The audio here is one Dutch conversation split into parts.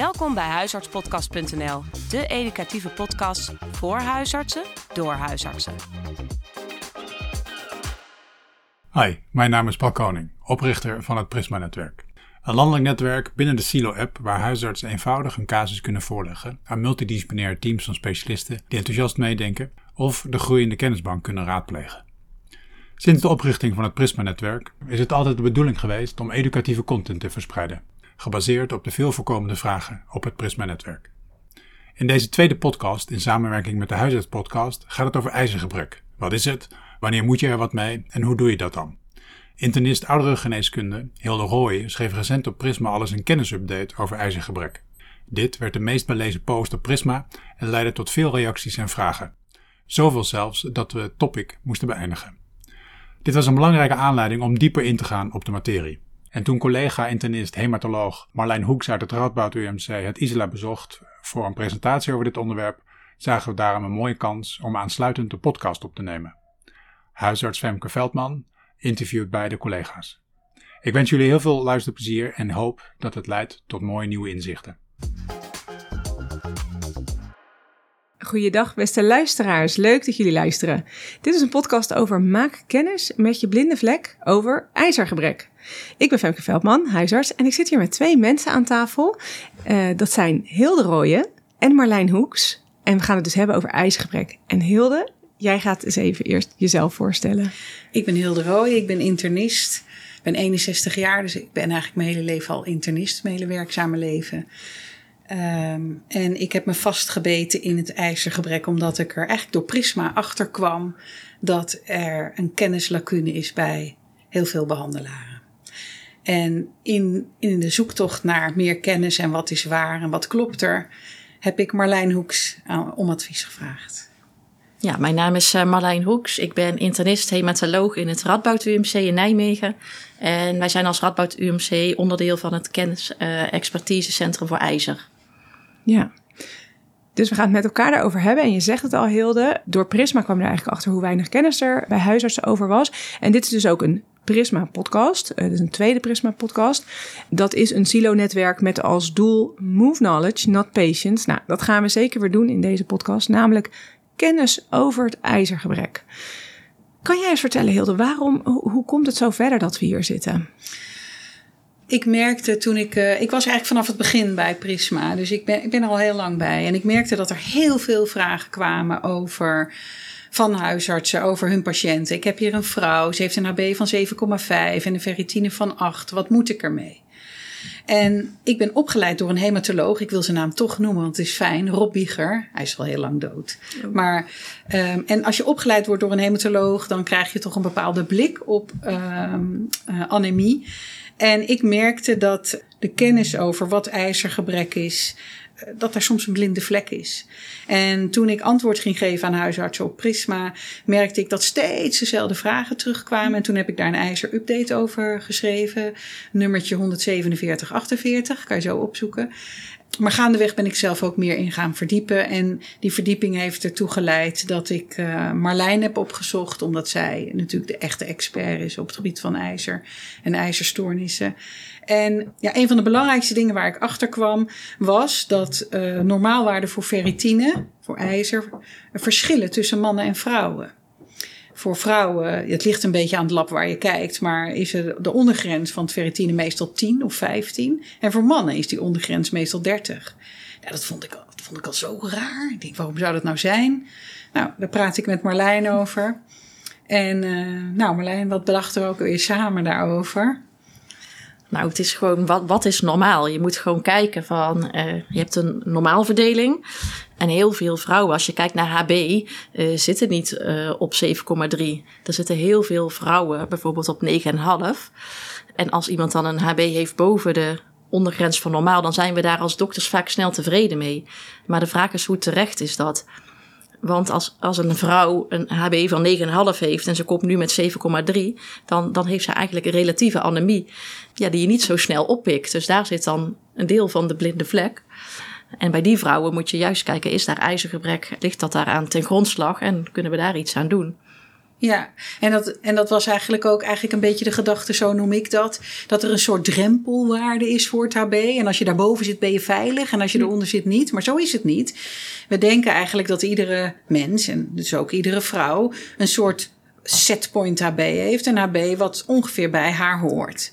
Welkom bij huisartspodcast.nl, de educatieve podcast voor huisartsen door huisartsen. Hi, mijn naam is Paul Koning, oprichter van het Prisma-netwerk. Een landelijk netwerk binnen de Silo-app waar huisartsen eenvoudig een casus kunnen voorleggen aan multidisciplinaire teams van specialisten die enthousiast meedenken of de groeiende kennisbank kunnen raadplegen. Sinds de oprichting van het Prisma-netwerk is het altijd de bedoeling geweest om educatieve content te verspreiden, gebaseerd op de veel voorkomende vragen op het Prisma-netwerk. In deze tweede podcast, in samenwerking met de Huisartspodcast, gaat het over ijzergebrek. Wat is het? Wanneer moet je er wat mee? En hoe doe je dat dan? Internist ouderengeneeskunde Hilde Rooij schreef recent op Prisma alles een kennisupdate over ijzergebrek. Dit werd de meest belezen post op Prisma en leidde tot veel reacties en vragen. Zoveel zelfs dat we het topic moesten beëindigen. Dit was een belangrijke aanleiding om dieper in te gaan op de materie. En toen collega-internist hematoloog Marlijn Hoeks uit het Radboud UMC het Isla bezocht voor een presentatie over dit onderwerp, zagen we daarom een mooie kans om aansluitend de podcast op te nemen. Huisarts Femke Veldman interviewt beide collega's. Ik wens jullie heel veel luisterplezier en hoop dat het leidt tot mooie nieuwe inzichten. Goeiedag beste luisteraars, leuk dat jullie luisteren. Dit is een podcast over maak kennis met je blinde vlek over ijzergebrek. Ik ben Femke Veldman, huisarts, en ik zit hier met twee mensen aan tafel. Uh, dat zijn Hilde Rooyen en Marlijn Hoeks. En we gaan het dus hebben over ijzergebrek. En Hilde, jij gaat eens even eerst jezelf voorstellen. Ik ben Hilde Rooyen, ik ben internist. Ik ben 61 jaar, dus ik ben eigenlijk mijn hele leven al internist, mijn hele werkzame leven. Um, en ik heb me vastgebeten in het ijzergebrek, omdat ik er eigenlijk door Prisma achter kwam dat er een kennislacune is bij heel veel behandelaren. En in, in de zoektocht naar meer kennis en wat is waar en wat klopt er, heb ik Marlijn Hoeks uh, om advies gevraagd. Ja, mijn naam is uh, Marlijn Hoeks. Ik ben internist hematoloog in het Radboud UMC in Nijmegen. En wij zijn als Radboud UMC onderdeel van het kennis-expertisecentrum uh, voor ijzer. Ja. Dus we gaan het met elkaar daarover hebben. En je zegt het al, Hilde. Door Prisma kwam er eigenlijk achter hoe weinig kennis er bij huisartsen over was. En dit is dus ook een Prisma-podcast. Uh, dus een tweede Prisma-podcast. Dat is een silo-netwerk met als doel Move Knowledge, not Patients. Nou, dat gaan we zeker weer doen in deze podcast. Namelijk kennis over het ijzergebrek. Kan jij eens vertellen, Hilde, waarom, hoe komt het zo verder dat we hier zitten? Ik merkte toen ik. Uh, ik was eigenlijk vanaf het begin bij Prisma. Dus ik ben, ik ben er al heel lang bij. En ik merkte dat er heel veel vragen kwamen over. Van huisartsen over hun patiënten. Ik heb hier een vrouw, ze heeft een HB van 7,5 en een ferritine van 8. Wat moet ik ermee? En ik ben opgeleid door een hematoloog. Ik wil zijn naam toch noemen, want het is fijn. Rob Bieger. Hij is al heel lang dood. Oh. Maar, um, en als je opgeleid wordt door een hematoloog, dan krijg je toch een bepaalde blik op um, uh, anemie. En ik merkte dat de kennis over wat ijzergebrek is, eh, dat er soms een blinde vlek is. En toen ik antwoord ging geven aan huisartsen op Prisma, merkte ik dat steeds dezelfde vragen terugkwamen. En toen heb ik daar een ijzer-update over geschreven. Nummertje 14748, kan je zo opzoeken. Maar gaandeweg ben ik zelf ook meer in gaan verdiepen. En die verdieping heeft ertoe geleid dat ik uh, Marlijn heb opgezocht. Omdat zij natuurlijk de echte expert is op het gebied van ijzer en ijzerstoornissen. En ja, een van de belangrijkste dingen waar ik achter kwam was dat uh, normaalwaarden voor ferritine, voor ijzer, verschillen tussen mannen en vrouwen voor vrouwen, het ligt een beetje aan het lab waar je kijkt, maar is er de ondergrens van ferritine meestal 10 of 15. En voor mannen is die ondergrens meestal 30. Ja, dat vond ik, dat vond ik al zo raar. Ik denk, waarom zou dat nou zijn? Nou, daar praat ik met Marlijn over. En uh, nou, Marlijn, wat bedachten we ook weer samen daarover? Nou, het is gewoon, wat, wat is normaal? Je moet gewoon kijken van, uh, je hebt een normaalverdeling. En heel veel vrouwen, als je kijkt naar HB, uh, zitten niet uh, op 7,3. Er zitten heel veel vrouwen bijvoorbeeld op 9,5. En als iemand dan een HB heeft boven de ondergrens van normaal, dan zijn we daar als dokters vaak snel tevreden mee. Maar de vraag is hoe terecht is dat? Want als, als een vrouw een HB van 9,5 heeft en ze komt nu met 7,3, dan, dan heeft ze eigenlijk een relatieve anemie ja, die je niet zo snel oppikt. Dus daar zit dan een deel van de blinde vlek. En bij die vrouwen moet je juist kijken, is daar ijzergebrek? Ligt dat daaraan ten grondslag en kunnen we daar iets aan doen? Ja, en dat, en dat was eigenlijk ook eigenlijk een beetje de gedachte, zo noem ik dat. Dat er een soort drempelwaarde is voor het HB. En als je daarboven zit, ben je veilig. En als je eronder zit, niet. Maar zo is het niet. We denken eigenlijk dat iedere mens, en dus ook iedere vrouw, een soort setpoint HB heeft. Een HB wat ongeveer bij haar hoort.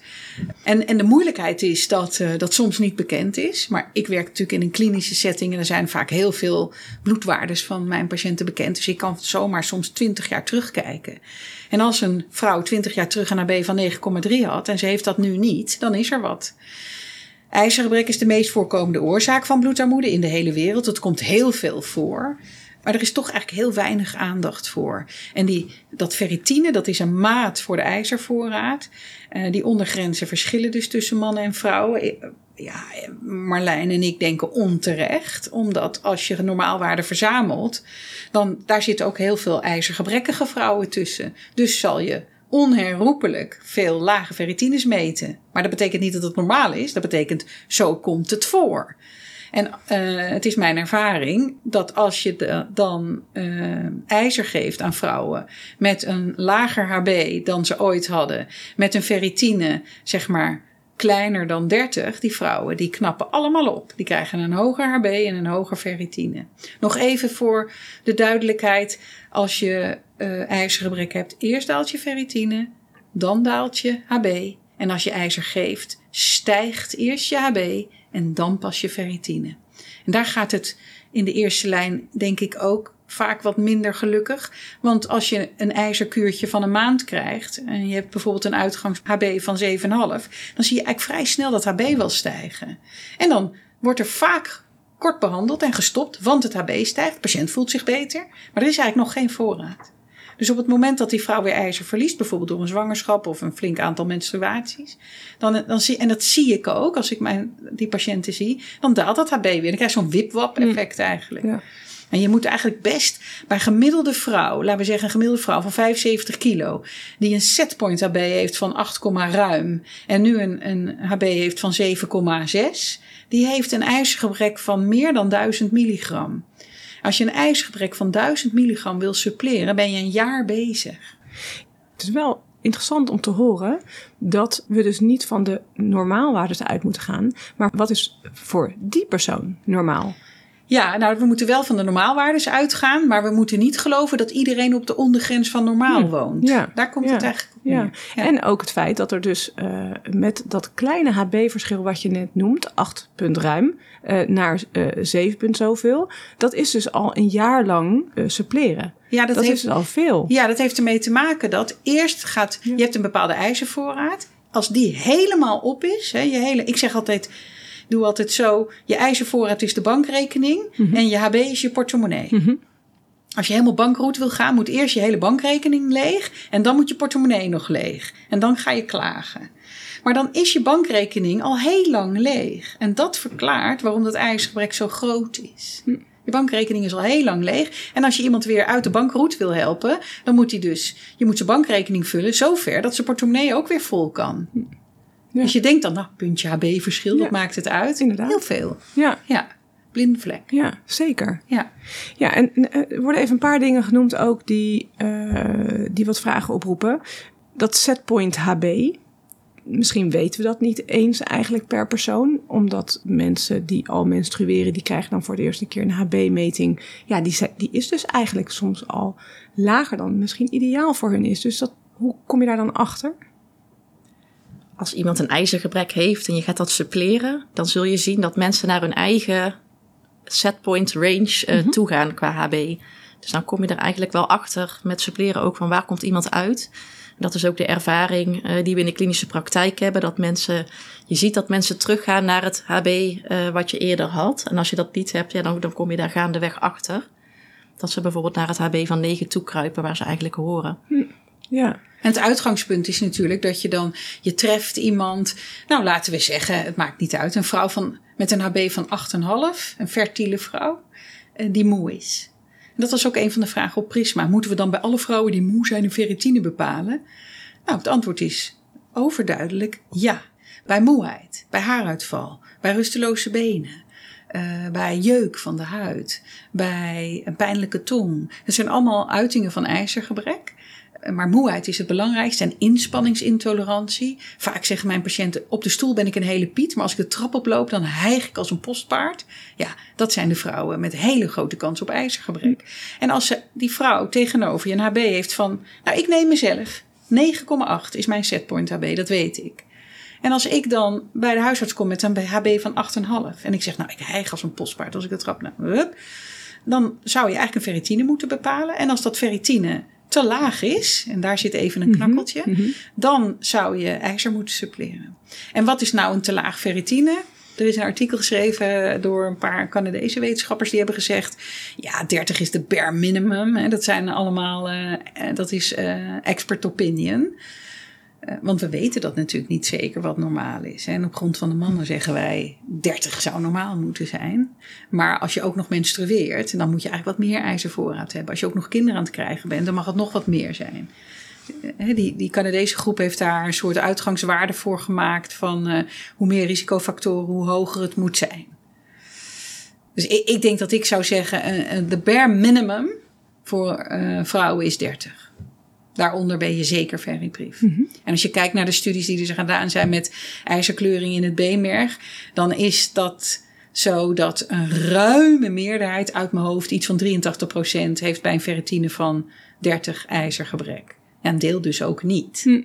En, en de moeilijkheid is dat uh, dat soms niet bekend is. Maar ik werk natuurlijk in een klinische setting en er zijn vaak heel veel bloedwaardes van mijn patiënten bekend. Dus ik kan zomaar soms 20 jaar terugkijken. En als een vrouw 20 jaar terug een HB van 9,3 had en ze heeft dat nu niet, dan is er wat. IJzergebrek is de meest voorkomende oorzaak van bloedarmoede in de hele wereld. Het komt heel veel voor. Maar er is toch eigenlijk heel weinig aandacht voor. En die, dat ferritine, dat is een maat voor de ijzervoorraad. Uh, die ondergrenzen verschillen dus tussen mannen en vrouwen. Eh, ja, Marlijn en ik denken onterecht. Omdat als je normaalwaarde verzamelt, dan daar zitten ook heel veel ijzergebrekkige vrouwen tussen. Dus zal je onherroepelijk veel lage ferritines meten. Maar dat betekent niet dat het normaal is. Dat betekent zo komt het voor. En uh, het is mijn ervaring dat als je dan uh, ijzer geeft aan vrouwen met een lager HB dan ze ooit hadden, met een ferritine, zeg maar kleiner dan 30, die vrouwen, die knappen allemaal op. Die krijgen een hoger HB en een hoger ferritine. Nog even voor de duidelijkheid, als je uh, ijzergebrek hebt, eerst daalt je ferritine, dan daalt je HB. En als je ijzer geeft, stijgt eerst je HB en dan pas je ferritine. En daar gaat het in de eerste lijn, denk ik, ook vaak wat minder gelukkig. Want als je een ijzerkuurtje van een maand krijgt en je hebt bijvoorbeeld een uitgangs-HB van 7,5, dan zie je eigenlijk vrij snel dat HB wel stijgen. En dan wordt er vaak kort behandeld en gestopt, want het HB stijgt. De patiënt voelt zich beter, maar er is eigenlijk nog geen voorraad. Dus op het moment dat die vrouw weer ijzer verliest, bijvoorbeeld door een zwangerschap of een flink aantal menstruaties, dan, dan zie, en dat zie ik ook als ik mijn, die patiënten zie, dan daalt dat HB weer. Dan krijg je zo'n wipwap effect eigenlijk. Ja. En je moet eigenlijk best bij gemiddelde vrouw, laten we zeggen een gemiddelde vrouw van 75 kilo, die een setpoint HB heeft van 8, ruim en nu een, een HB heeft van 7,6, die heeft een ijzergebrek van meer dan 1000 milligram. Als je een ijsgebrek van 1000 milligram wil suppleren, ben je een jaar bezig. Het is wel interessant om te horen dat we dus niet van de normaalwaarden uit moeten gaan. Maar wat is voor die persoon normaal? Ja, nou, we moeten wel van de normaalwaardes uitgaan, maar we moeten niet geloven dat iedereen op de ondergrens van normaal hm. woont. Ja. Daar komt het eigenlijk op ja. ja. En ook het feit dat er dus uh, met dat kleine HB-verschil wat je net noemt, 8 punt ruim, uh, naar uh, 7 punt zoveel, dat is dus al een jaar lang suppleren. Ja, dat, dat heeft, is dus al veel. Ja, dat heeft ermee te maken dat eerst gaat, je hebt een bepaalde ijzervoorraad. Als die helemaal op is, hè, je hele, ik zeg altijd, doe altijd zo: je ijzervoorraad is de bankrekening mm -hmm. en je HB is je portemonnee. Mm -hmm. Als je helemaal bankroet wil gaan, moet eerst je hele bankrekening leeg en dan moet je portemonnee nog leeg. En dan ga je klagen. Maar dan is je bankrekening al heel lang leeg. En dat verklaart waarom dat ijzergebrek zo groot is. Hm. Je bankrekening is al heel lang leeg. En als je iemand weer uit de bankroet wil helpen, dan moet hij dus, je moet zijn bankrekening vullen zover dat zijn portemonnee ook weer vol kan. Hm. Dus je denkt dan, nou, puntje HB-verschil, dat maakt het uit. Inderdaad. Heel veel. Ja. Ja. Blinde vlek. Ja, zeker. Ja. Ja, en uh, er worden even een paar dingen genoemd ook die, uh, die wat vragen oproepen. Dat setpoint HB, misschien weten we dat niet eens eigenlijk per persoon. Omdat mensen die al menstrueren, die krijgen dan voor de eerste keer een HB-meting. Ja, die, die is dus eigenlijk soms al lager dan misschien ideaal voor hun is. Dus dat, hoe kom je daar dan achter? Als iemand een ijzergebrek heeft en je gaat dat suppleren, dan zul je zien dat mensen naar hun eigen setpoint range uh, mm toe gaan qua HB. Dus dan kom je er eigenlijk wel achter met suppleren ook van waar komt iemand uit. dat is ook de ervaring uh, die we in de klinische praktijk hebben. Dat mensen, je ziet dat mensen teruggaan naar het HB uh, wat je eerder had. En als je dat niet hebt, ja, dan, dan kom je daar gaandeweg achter. Dat ze bijvoorbeeld naar het HB van 9 toe kruipen waar ze eigenlijk horen. Hm. Ja. En het uitgangspunt is natuurlijk dat je dan, je treft iemand, nou laten we zeggen, het maakt niet uit, een vrouw van, met een HB van 8,5, een fertiele vrouw, eh, die moe is. Dat was ook een van de vragen op Prisma. Moeten we dan bij alle vrouwen die moe zijn een ferritine bepalen? Nou, het antwoord is overduidelijk ja. Bij moeheid, bij haaruitval, bij rusteloze benen, uh, bij jeuk van de huid, bij een pijnlijke tong. Dat zijn allemaal uitingen van ijzergebrek. Maar moeheid is het belangrijkste en inspanningsintolerantie. Vaak zeggen mijn patiënten: op de stoel ben ik een hele piet, maar als ik de trap oploop, dan hijg ik als een postpaard. Ja, dat zijn de vrouwen met hele grote kans op ijzergebrek. En als ze, die vrouw tegenover je een HB heeft van: Nou, ik neem mezelf. 9,8 is mijn setpoint HB, dat weet ik. En als ik dan bij de huisarts kom met een HB van 8,5 en ik zeg, nou, ik hijg als een postpaard als ik de trap, nou, dan zou je eigenlijk een ferritine moeten bepalen. En als dat ferritine te laag is, en daar zit even een knakkeltje, dan zou je ijzer moeten suppleren. En wat is nou een te laag ferritine? Er is een artikel geschreven door een paar Canadese wetenschappers die hebben gezegd: ja, 30 is de bare minimum. Dat zijn allemaal, uh, dat is uh, expert opinion. Uh, want we weten dat natuurlijk niet zeker wat normaal is. En op grond van de mannen zeggen wij 30 zou normaal moeten zijn. Maar als je ook nog menstrueert, dan moet je eigenlijk wat meer ijzervoorraad hebben. Als je ook nog kinderen aan het krijgen bent, dan mag het nog wat meer zijn. Die, die Canadese groep heeft daar een soort uitgangswaarde voor gemaakt van uh, hoe meer risicofactoren, hoe hoger het moet zijn. Dus ik, ik denk dat ik zou zeggen, de bare minimum voor vrouwen is 30. Daaronder ben je zeker ferriprief. Mm -hmm. En als je kijkt naar de studies die er gedaan zijn met ijzerkleuring in het beenmerg, dan is dat zo dat een ruime meerderheid uit mijn hoofd, iets van 83%, heeft bij een ferritine van 30 ijzergebrek. Een deel dus ook niet. Hm.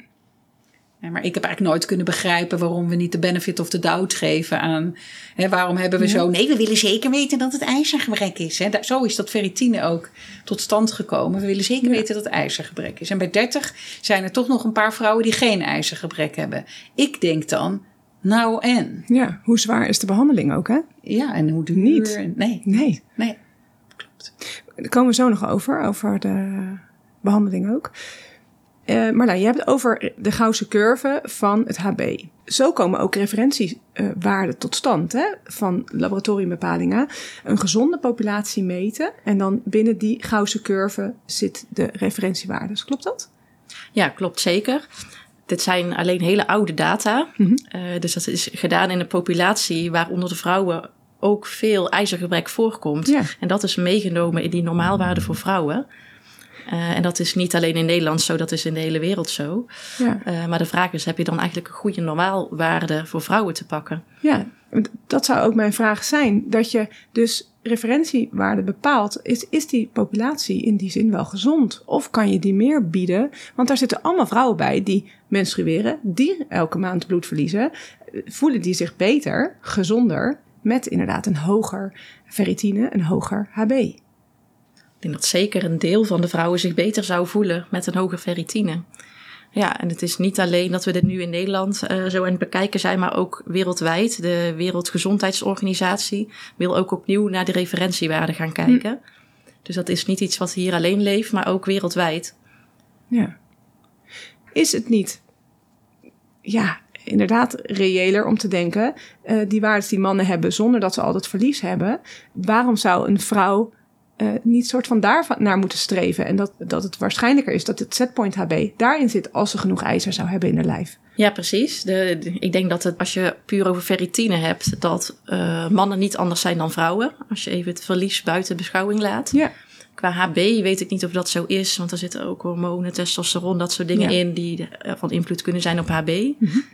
Maar ik heb eigenlijk nooit kunnen begrijpen waarom we niet de benefit of the doubt geven aan. Hè, waarom hebben we zo. Nee, we willen zeker weten dat het ijzergebrek is. Hè. Zo is dat ferritine ook tot stand gekomen. We willen zeker ja. weten dat het ijzergebrek is. En bij 30 zijn er toch nog een paar vrouwen die geen ijzergebrek hebben. Ik denk dan. Nou en? Ja, hoe zwaar is de behandeling ook, hè? Ja, en hoe duur? Niet. Nee. Nee. Nee, klopt. Daar komen we zo nog over, over de behandeling ook. Uh, Marla, je hebt het over de Gauwse curve van het HB. Zo komen ook referentiewaarden tot stand hè, van laboratoriumbepalingen. Een gezonde populatie meten en dan binnen die Gauwse curve zit de referentiewaarde. Klopt dat? Ja, klopt zeker. Dit zijn alleen hele oude data. Mm -hmm. uh, dus dat is gedaan in een populatie waaronder de vrouwen ook veel ijzergebrek voorkomt. Ja. En dat is meegenomen in die normaalwaarde voor vrouwen. Uh, en dat is niet alleen in Nederland zo, dat is in de hele wereld zo. Ja. Uh, maar de vraag is, heb je dan eigenlijk een goede normaalwaarde voor vrouwen te pakken? Ja, dat zou ook mijn vraag zijn. Dat je dus referentiewaarde bepaalt. Is, is die populatie in die zin wel gezond? Of kan je die meer bieden? Want daar zitten allemaal vrouwen bij die menstrueren, die elke maand bloed verliezen. Voelen die zich beter, gezonder, met inderdaad een hoger ferritine, een hoger HB. Ik denk dat zeker een deel van de vrouwen zich beter zou voelen met een hoge ferritine. Ja, en het is niet alleen dat we dit nu in Nederland uh, zo aan het bekijken zijn, maar ook wereldwijd. De Wereldgezondheidsorganisatie wil ook opnieuw naar de referentiewaarden gaan kijken. Hm. Dus dat is niet iets wat hier alleen leeft, maar ook wereldwijd. Ja. Is het niet, ja, inderdaad reëler om te denken, uh, die waarden die mannen hebben zonder dat ze al dat verlies hebben, waarom zou een vrouw uh, niet soort van daar naar moeten streven. En dat, dat het waarschijnlijker is dat het setpoint HB daarin zit als ze genoeg ijzer zou hebben in de lijf. Ja, precies. De, de, ik denk dat het, als je puur over ferritine hebt, dat uh, mannen niet anders zijn dan vrouwen. Als je even het verlies buiten beschouwing laat. Ja. Qua HB weet ik niet of dat zo is, want er zitten ook hormonen, testosteron, dat soort dingen ja. in die van invloed kunnen zijn op HB. Mm -hmm.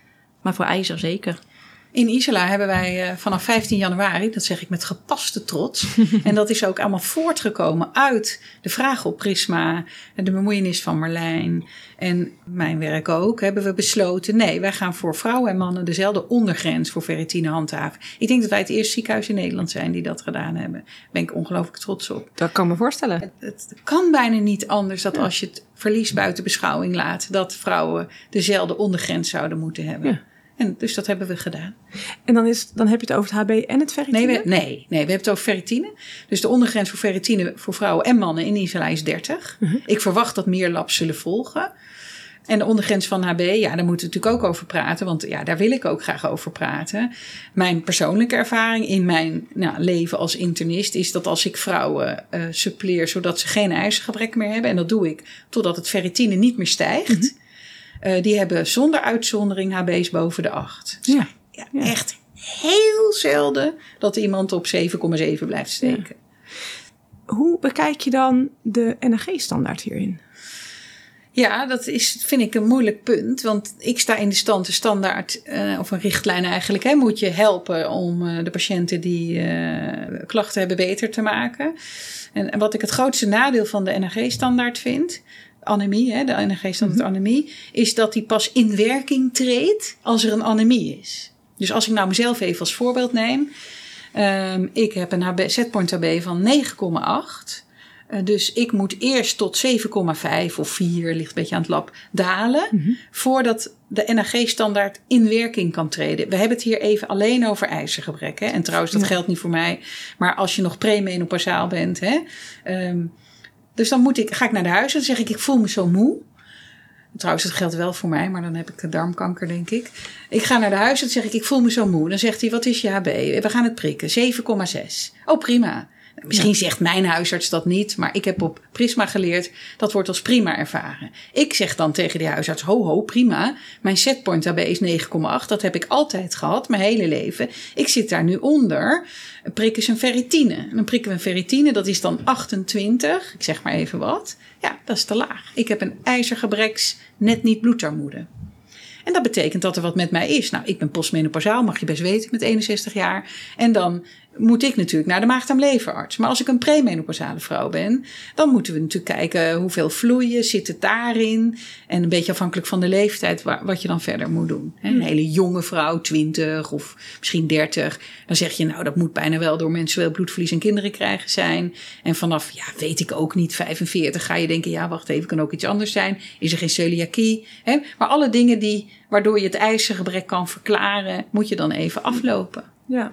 Maar voor ijzer zeker. In Isola hebben wij uh, vanaf 15 januari, dat zeg ik met gepaste trots, en dat is ook allemaal voortgekomen uit de vraag op Prisma, de bemoeienis van Marlijn en mijn werk ook, hebben we besloten, nee, wij gaan voor vrouwen en mannen dezelfde ondergrens voor ferritine handhaven. Ik denk dat wij het eerste ziekenhuis in Nederland zijn die dat gedaan hebben. Daar ben ik ongelooflijk trots op. Dat kan me voorstellen. Het, het kan bijna niet anders dat ja. als je het verlies buiten beschouwing laat, dat vrouwen dezelfde ondergrens zouden moeten hebben. Ja. En dus dat hebben we gedaan. En dan, is, dan heb je het over het HB en het ferritine? Nee, we, nee, nee, we hebben het over ferritine. Dus de ondergrens voor ferritine voor vrouwen en mannen in Isla is 30. Uh -huh. Ik verwacht dat meer labs zullen volgen. En de ondergrens van HB, ja, daar moeten we natuurlijk ook over praten. Want ja, daar wil ik ook graag over praten. Mijn persoonlijke ervaring in mijn nou, leven als internist is dat als ik vrouwen uh, suppleer zodat ze geen ijzergebrek meer hebben. En dat doe ik totdat het ferritine niet meer stijgt. Uh -huh. Uh, die hebben zonder uitzondering HB's boven de 8. Ja. ja, ja. Echt heel zelden dat iemand op 7,7 blijft steken. Ja. Hoe bekijk je dan de NAG-standaard hierin? Ja, dat is, vind ik een moeilijk punt. Want ik sta in de stand, de standaard, uh, of een richtlijn eigenlijk, hè, moet je helpen om uh, de patiënten die uh, klachten hebben beter te maken. En, en, wat ik het grootste nadeel van de NRG-standaard vind, anemie, hè, de NRG-standaard mm -hmm. anemie, is dat die pas in werking treedt als er een anemie is. Dus als ik nou mezelf even als voorbeeld neem. Um, ik heb een HB, setpoint HB van 9,8. Uh, dus ik moet eerst tot 7,5 of 4, ligt een beetje aan het lab, dalen. Mm -hmm. Voordat de NAG-standaard in werking kan treden. We hebben het hier even alleen over ijzergebrek. Hè? En trouwens, dat ja. geldt niet voor mij. Maar als je nog premenopasaal bent. Hè? Um, dus dan moet ik, ga ik naar de huis en zeg ik, ik voel me zo moe. Trouwens, dat geldt wel voor mij, maar dan heb ik darmkanker, denk ik. Ik ga naar de huis en zeg ik, ik voel me zo moe. Dan zegt hij, wat is je HB? We gaan het prikken, 7,6. Oh, prima. Misschien zegt mijn huisarts dat niet, maar ik heb op Prisma geleerd dat wordt als prima ervaren. Ik zeg dan tegen die huisarts: ho, ho, prima. Mijn setpoint HB is 9,8. Dat heb ik altijd gehad, mijn hele leven. Ik zit daar nu onder. Prikken ze een ferritine. En dan prikken we een ferritine, dat is dan 28. Ik zeg maar even wat. Ja, dat is te laag. Ik heb een ijzergebreks, net niet bloedarmoede. En dat betekent dat er wat met mij is. Nou, ik ben postmenopausaal, mag je best weten, met 61 jaar. En dan moet ik natuurlijk naar de maagdarmleverarts. Maar als ik een premenopausale vrouw ben, dan moeten we natuurlijk kijken hoeveel vloeien zit het daarin. En een beetje afhankelijk van de leeftijd wat je dan verder moet doen. Een hele jonge vrouw, 20 of misschien 30, dan zeg je nou dat moet bijna wel door menstrueel bloedverlies en kinderen krijgen zijn. En vanaf, ja, weet ik ook niet, 45 ga je denken, ja, wacht even, kan ook iets anders zijn. Is er geen celiakie? Hè? Maar alle dingen die, waardoor je het ijzergebrek kan verklaren, moet je dan even aflopen. Ja,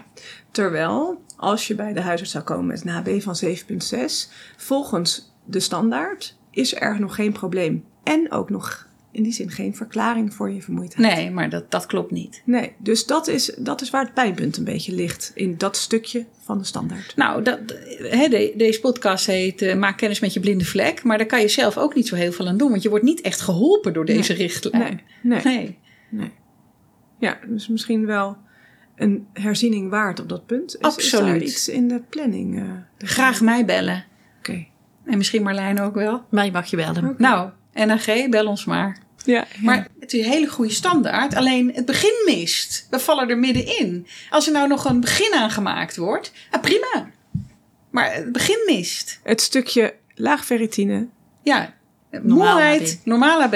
terwijl als je bij de huisarts zou komen met een HB van 7,6, volgens de standaard is er nog geen probleem. En ook nog in die zin geen verklaring voor je vermoeidheid. Nee, maar dat, dat klopt niet. Nee, dus dat is, dat is waar het pijnpunt een beetje ligt. In dat stukje van de standaard. Nou, dat, he, de, deze podcast heet uh, Maak kennis met je blinde vlek. Maar daar kan je zelf ook niet zo heel veel aan doen. Want je wordt niet echt geholpen door deze nee, richtlijn. Nee, nee, nee. nee. Ja, dus misschien wel een herziening waard op dat punt? Is, Absoluut. Is iets in de planning? Uh, Graag mij bellen. Oké. Okay. En misschien Marlijn ook wel. Mij mag je bellen. Okay. Nou, NAG, bel ons maar. Ja, ja. Maar het is een hele goede standaard. Alleen het begin mist. We vallen er middenin. Als er nou nog een begin aangemaakt wordt, ah, prima. Maar het begin mist. Het stukje laag ferritine. Ja, moeheid, normaal AB.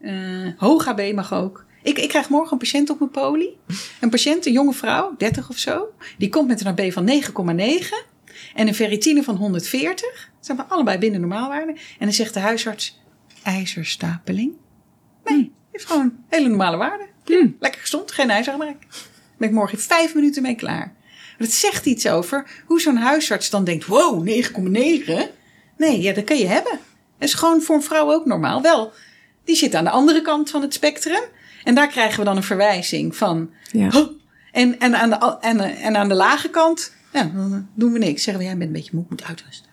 Uh, hoog AB mag ook. Ik, ik krijg morgen een patiënt op mijn poli. Een patiënt, een jonge vrouw, 30 of zo. Die komt met een AB van 9,9 en een ferritine van 140. Dat zijn we allebei binnen normaalwaarde. En dan zegt de huisarts, ijzerstapeling? Nee, heeft gewoon hele normale waarde. Hmm. Lekker gezond, geen ijzergebrek. Ben ik morgen in vijf minuten mee klaar. Maar dat zegt iets over hoe zo'n huisarts dan denkt, wow, 9,9? Nee, ja, dat kan je hebben. Dat is gewoon voor een vrouw ook normaal. Wel, die zit aan de andere kant van het spectrum. En daar krijgen we dan een verwijzing van. Ja. Oh, en, en, aan de, en, en aan de lage kant, ja, dan doen we niks. Zeggen we, jij bent een beetje moe, moet uitrusten.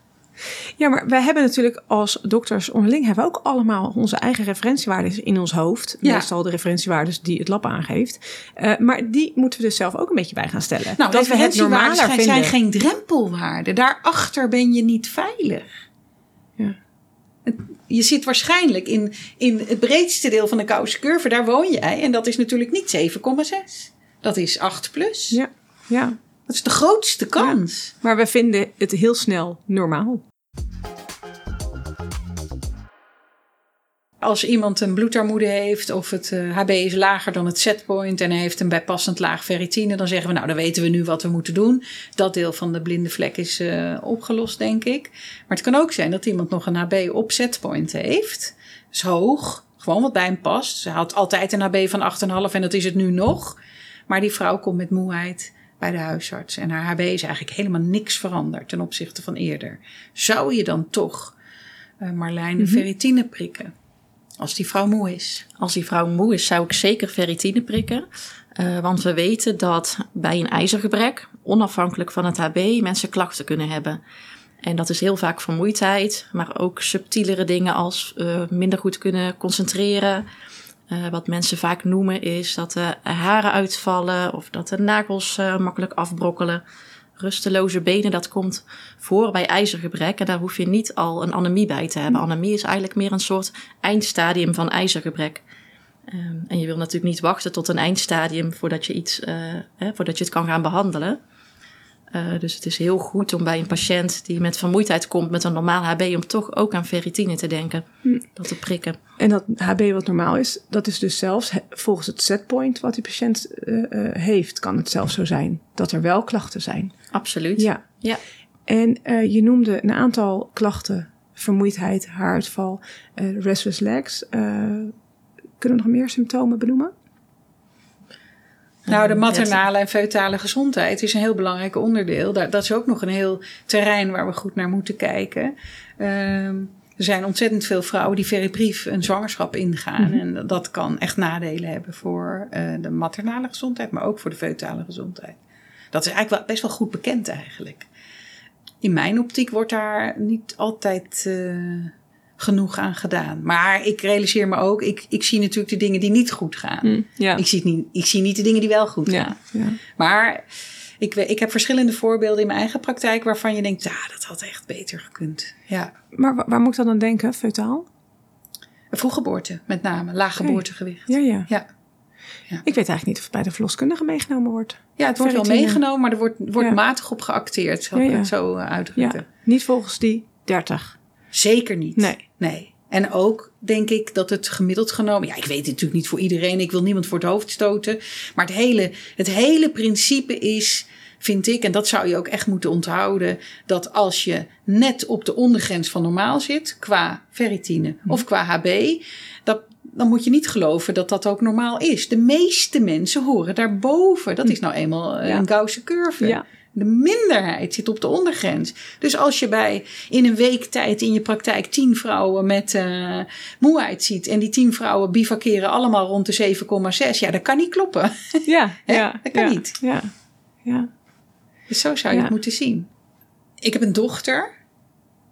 Ja, maar wij hebben natuurlijk als dokters onderling hebben we ook allemaal onze eigen referentiewaarden in ons hoofd. Ja. Meestal de referentiewaarden die het lab aangeeft. Uh, maar die moeten we dus zelf ook een beetje bij gaan stellen. Nou, dat we het normaler zijn, vinden. zijn geen drempelwaarden. Daarachter ben je niet veilig. Ja. Je zit waarschijnlijk in, in het breedste deel van de Kouwse curve. Daar woon jij. En dat is natuurlijk niet 7,6. Dat is 8 plus. Ja, ja. Dat is de grootste kans. Ja. Maar we vinden het heel snel normaal. Als iemand een bloedarmoede heeft of het uh, HB is lager dan het setpoint en hij heeft een bijpassend laag ferritine, dan zeggen we nou, dan weten we nu wat we moeten doen. Dat deel van de blinde vlek is uh, opgelost, denk ik. Maar het kan ook zijn dat iemand nog een HB op setpoint heeft. Dus hoog, gewoon wat bij hem past. Ze had altijd een HB van 8,5 en dat is het nu nog. Maar die vrouw komt met moeheid bij de huisarts en haar HB is eigenlijk helemaal niks veranderd ten opzichte van eerder. Zou je dan toch, uh, Marlijn, mm -hmm. ferritine prikken? Als die vrouw moe is. Als die vrouw moe is, zou ik zeker ferritine prikken. Uh, want we weten dat bij een ijzergebrek, onafhankelijk van het HB, mensen klachten kunnen hebben. En dat is heel vaak vermoeidheid, maar ook subtielere dingen als uh, minder goed kunnen concentreren. Uh, wat mensen vaak noemen is dat de haren uitvallen of dat de nagels makkelijk afbrokkelen. Rusteloze benen, dat komt voor bij ijzergebrek. En daar hoef je niet al een anemie bij te hebben. Anemie is eigenlijk meer een soort eindstadium van ijzergebrek. Ehm, en je wil natuurlijk niet wachten tot een eindstadium voordat je, iets, hè, voordat je het kan gaan behandelen. Uh, dus het is heel goed om bij een patiënt die met vermoeidheid komt met een normaal HB, om toch ook aan ferritine te denken. Hm. Dat te prikken. En dat HB wat normaal is, dat is dus zelfs volgens het setpoint wat die patiënt uh, heeft, kan het zelfs zo zijn dat er wel klachten zijn. Absoluut. Ja. ja. En je noemde een aantal klachten: vermoeidheid, haaruitval, restless legs. kunnen we nog meer symptomen benoemen? Nou, de maternale en feutale gezondheid is een heel belangrijk onderdeel. Dat, is ook nog een heel terrein waar we goed naar moeten kijken. Ehm, er zijn ontzettend veel vrouwen die veribrief een zwangerschap ingaan. Mhm. En dat kan echt nadelen hebben voor uh, de maternale gezondheid, maar ook voor de feutale gezondheid. Dat is eigenlijk wel, best wel goed bekend eigenlijk. In mijn optiek wordt daar niet altijd uh, genoeg aan gedaan. Maar ik realiseer me ook, ik, ik zie natuurlijk de dingen die niet goed gaan. Mm, ja. ik, zie niet, ik zie niet de dingen die wel goed gaan. Ja, Maar ik, ik heb verschillende voorbeelden in mijn eigen praktijk waarvan je denkt, ja, dat had echt beter gekund. Ja. Maar waar, moet ik dan aan denken, feutaal? Vroeggeboorte, met name, laag geboortegewicht. Ja, ja. ja. Ja. Ik weet eigenlijk niet of het bij de verloskundige meegenomen wordt. Ja, het wordt wel meegenomen, maar er wordt, wordt matig op geacteerd, zal ik het zo uitdrukken. Niet volgens die 30. Zeker niet. Nee. Nee. En ook denk ik dat het gemiddeld genomen. Ja, ik weet het natuurlijk niet voor iedereen. Ik wil niemand voor het hoofd stoten. Maar het hele, het hele principe is, vind ik, en dat zou je ook echt moeten onthouden. Dat als je net op de ondergrens van normaal zit, qua ferritine mhm. of qua HB. Dat, dan moet je niet geloven dat dat ook normaal is. De meeste mensen horen daarboven. Dat is nou eenmaal een Gausse curve. Ja. De minderheid zit op de ondergrens. Dus als je bij in een week tijd in je praktijk tien vrouwen met uh, moeheid ziet. En die tien vrouwen bivakeren allemaal rond de 7,6. Ja, dat kan niet kloppen. Ja, ja dat kan niet. Ja, ja. Dus zo zou je het moeten zien. Ik heb een dochter.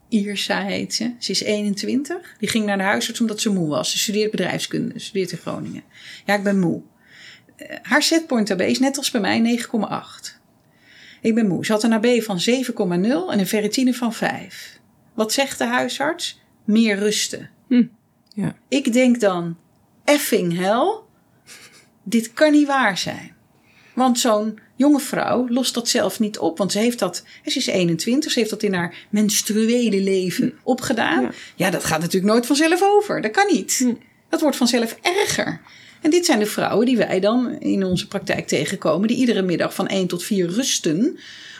Irsa heet ze. Ze is 21. Die ging naar de huisarts omdat ze moe was. Ze studeert bedrijfskunde. Studeert in Groningen. Ja, ik ben moe. Uh, haar setpoint daarbij is net als bij mij 9,8. Ik ben moe. Ze had een AB van 7,0 en een ferritine van 5. Wat zegt de huisarts? Meer rusten. Hm. Ja. Ik denk dan, effing hell, dit kan niet waar zijn. Want zo'n jonge vrouw lost dat zelf niet op. Want ze heeft dat, ze is 21, ze heeft dat in haar menstruele leven hm. opgedaan. Ja. ja. dat gaat natuurlijk nooit vanzelf over. Dat kan niet. Hm. Dat wordt vanzelf erger. En dit zijn de vrouwen die wij dan in onze praktijk tegenkomen, die iedere middag van 1 tot 4 rusten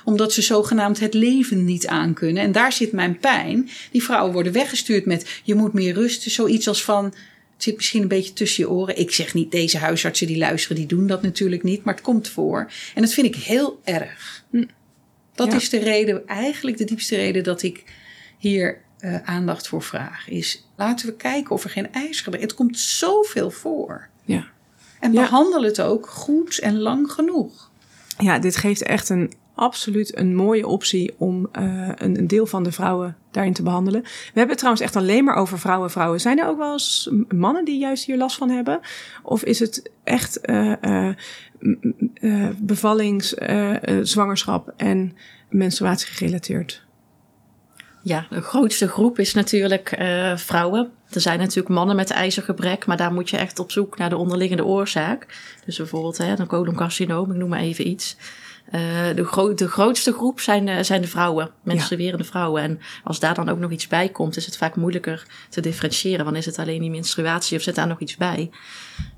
omdat ze zogenaamd het leven niet aankunnen. En daar zit mijn pijn. Die vrouwen worden weggestuurd met je moet meer rusten. Zoiets als van het zit misschien een beetje tussen je oren. Ik zeg niet deze huisartsen die luisteren, die doen dat natuurlijk niet, maar het komt voor. En dat vind ik heel erg. Hm. Dat is de reden, eigenlijk de diepste reden dat ik hier uh, aandacht voor vraag. Is laten we kijken of er geen ijzer Het komt zoveel voor. Ja. En behandel het ook goed en lang genoeg. Ja, dit geeft echt een absoluut een mooie optie om uh, een, een, deel van de vrouwen daarin te behandelen. We hebben het trouwens echt alleen maar over vrouwen. Vrouwen. Zijn er ook wel eens mannen die juist hier last van hebben? Of is het echt uh, uh, bevallings, zwangerschap en menstruatie gerelateerd? Ja, de grootste groep is natuurlijk uh, vrouwen. Er zijn natuurlijk mannen met ijzergebrek, maar daar moet je echt op zoek naar de onderliggende oorzaak. Dus bijvoorbeeld hè, een coloncarcinoom, ik noem maar even iets. Uh, de, gro de, grootste groep zijn, de, zijn de vrouwen, menstruerende ja. vrouwen. En als daar dan ook nog iets bij komt, is het vaak moeilijker te differentiëren. Want is het alleen die menstruatie of zit daar nog iets bij?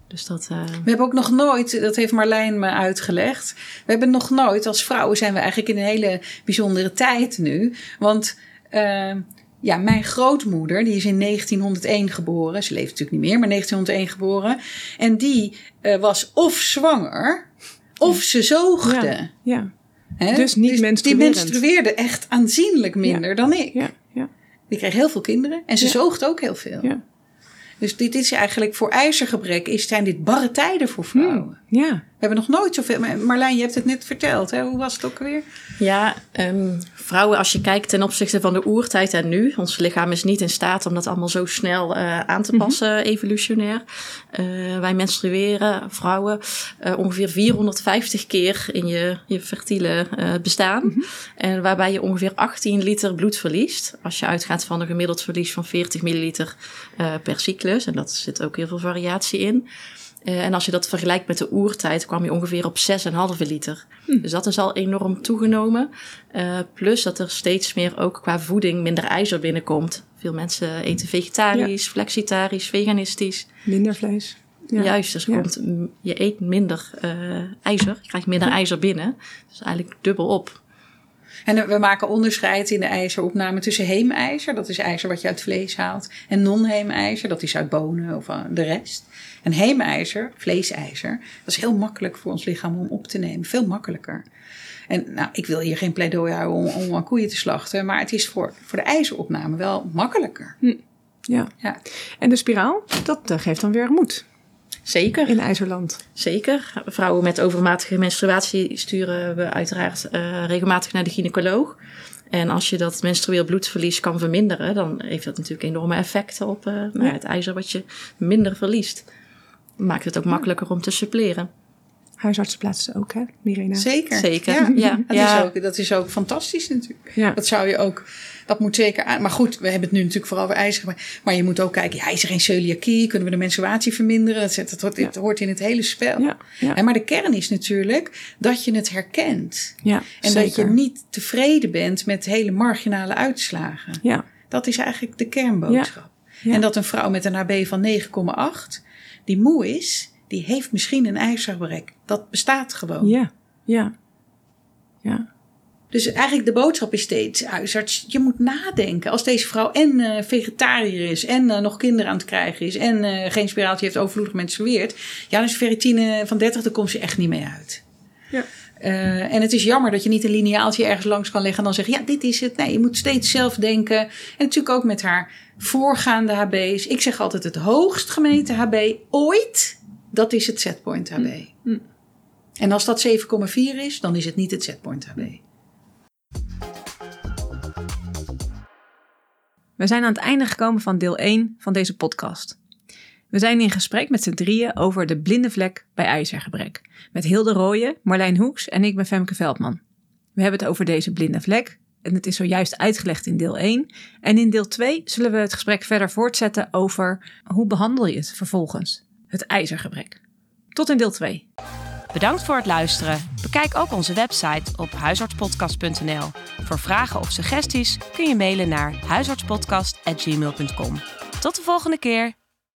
Dus dat, uh... We hebben ook nog nooit, dat heeft Marlijn me uitgelegd. We hebben nog nooit, als vrouwen zijn we eigenlijk in een hele bijzondere tijd nu. Want uh, ja, mijn grootmoeder, die is in 1901 geboren. Ze leeft natuurlijk niet meer, maar 1901 geboren. En die uh, was of zwanger, of ze zoogde. Ja. ja. Dus niet dus menstruerend. Die menstrueerde echt aanzienlijk minder ja. dan ik. Ja. Ja. Die kreeg heel veel kinderen en ze zoogde ook heel veel. Ja. Dus dit is eigenlijk voor ijzergebrek is, zijn dit barre tijden voor vrouwen. Ja. We hebben nog nooit zoveel. Marlijn, je hebt het net verteld. Hè? Hoe was het ook weer? Ja, ehm, vrouwen, als je kijkt ten opzichte van de oertijd en nu, ons lichaam is niet in staat om dat allemaal zo snel eh, aan te passen, evolutionair. Eh, wij menstrueren, vrouwen, eh, ongeveer 450 keer in je, je fertiele bestaan. En waarbij je ongeveer 18 liter bloed verliest. Als je uitgaat van een gemiddeld verlies van 40 milliliter per cyclus. En dat zit ook heel veel variatie in. Eh, en als je dat vergelijkt met de oertijd, kwam je ongeveer op 6,5 liter. Dus dat is al enorm toegenomen. Eh, plus dat er steeds meer ook qua voeding minder ijzer binnenkomt. Veel mensen eten vegetarisch, flexitarisch, veganistisch. Minder vlees. Ja. Juist, dus Ja. komt, je eet minder eh, ijzer. Je krijgt minder ijzer binnen. Dus eigenlijk dubbel op. En eh, we maken onderscheid in de ijzeropname tussen heemijzer, dat is ijzer wat je uit vlees haalt, en non-heemijzer, dat is uit bonen of uh, de rest. En heemijzer, vleesijzer, dat is heel makkelijk voor ons lichaam om op te nemen, veel makkelijker. En nou, ik wil hier geen pleidooi houden om, om aan koeien te slachten, maar het is voor, voor de ijzeropname wel makkelijker. Ja. Ja. En de spiraal, dat eh, geeft dan weer moed Zeker. in IJzerland. Zeker. Vrouwen met overmatige menstruatie sturen we uiteraard eh, regelmatig naar de gynaecoloog. En als je dat menstrueel bloedverlies kan verminderen, dan heeft dat natuurlijk enorme effecten op eh, ja, het ijzer wat je minder verliest. Maakt het ook makkelijker om te suppleren. Huisartsen plaatsen ook, hè, Mirena? Zeker. Zeker, Ja. ja. Dat, Ja. Is ook, dat is ook fantastisch natuurlijk. Ja. Dat zou je ook, dat moet zeker aan. Maar goed, we hebben het nu natuurlijk vooral over ijzer. Maar, maar je moet ook kijken, ja, is er geen celiakie? Kunnen we de menstruatie verminderen? Dat, dat, hoort, het hoort in het hele spel. Ja, ja. En maar de kern is natuurlijk dat je het herkent. Ja, En dat je zeker. niet tevreden bent met hele marginale uitslagen. Ja, Dat is eigenlijk de kernboodschap. Ja. En dat een vrouw met een HB van 9,8, die moe is, die heeft misschien een ijzergebrek. Dat bestaat gewoon. ja, ja. Ja, Dus eigenlijk de boodschap is steeds, huisarts, je moet nadenken. Als deze vrouw en eh, vegetariër is en eh, nog kinderen aan het krijgen is en eh, geen spiraaltje heeft overvloedig menstrueert. Ja, dan is ferritine van 30, daar komt ze echt niet mee uit. Ja. En het is jammer dat je niet een lineaaltje ergens langs kan leggen en dan zeggen, ja, dit is het. Nee, je moet steeds zelf denken. En natuurlijk ook met haar voorgaande HB's. Ik zeg altijd het hoogst gemeten HB ooit, dat is het setpoint HB. En als dat 7,4 is, dan is het niet het setpoint HB. We zijn aan het einde gekomen van deel 1 van deze podcast. We zijn in gesprek met z'n drieën over de blinde vlek bij ijzergebrek. Met Hilde Rooyen, Marlijn Hoeks en ik ben Femke Veldman. We hebben het over deze blinde vlek en het is zojuist uitgelegd in deel 1. En in deel 2 zullen we het gesprek verder voortzetten over hoe behandel je het vervolgens, het ijzergebrek. Tot in deel 2. Bedankt voor het luisteren. Bekijk ook onze website op huisartspodcast.nl. Voor vragen of suggesties kun je mailen naar huisartspodcast.gmail.com. Tot de volgende keer.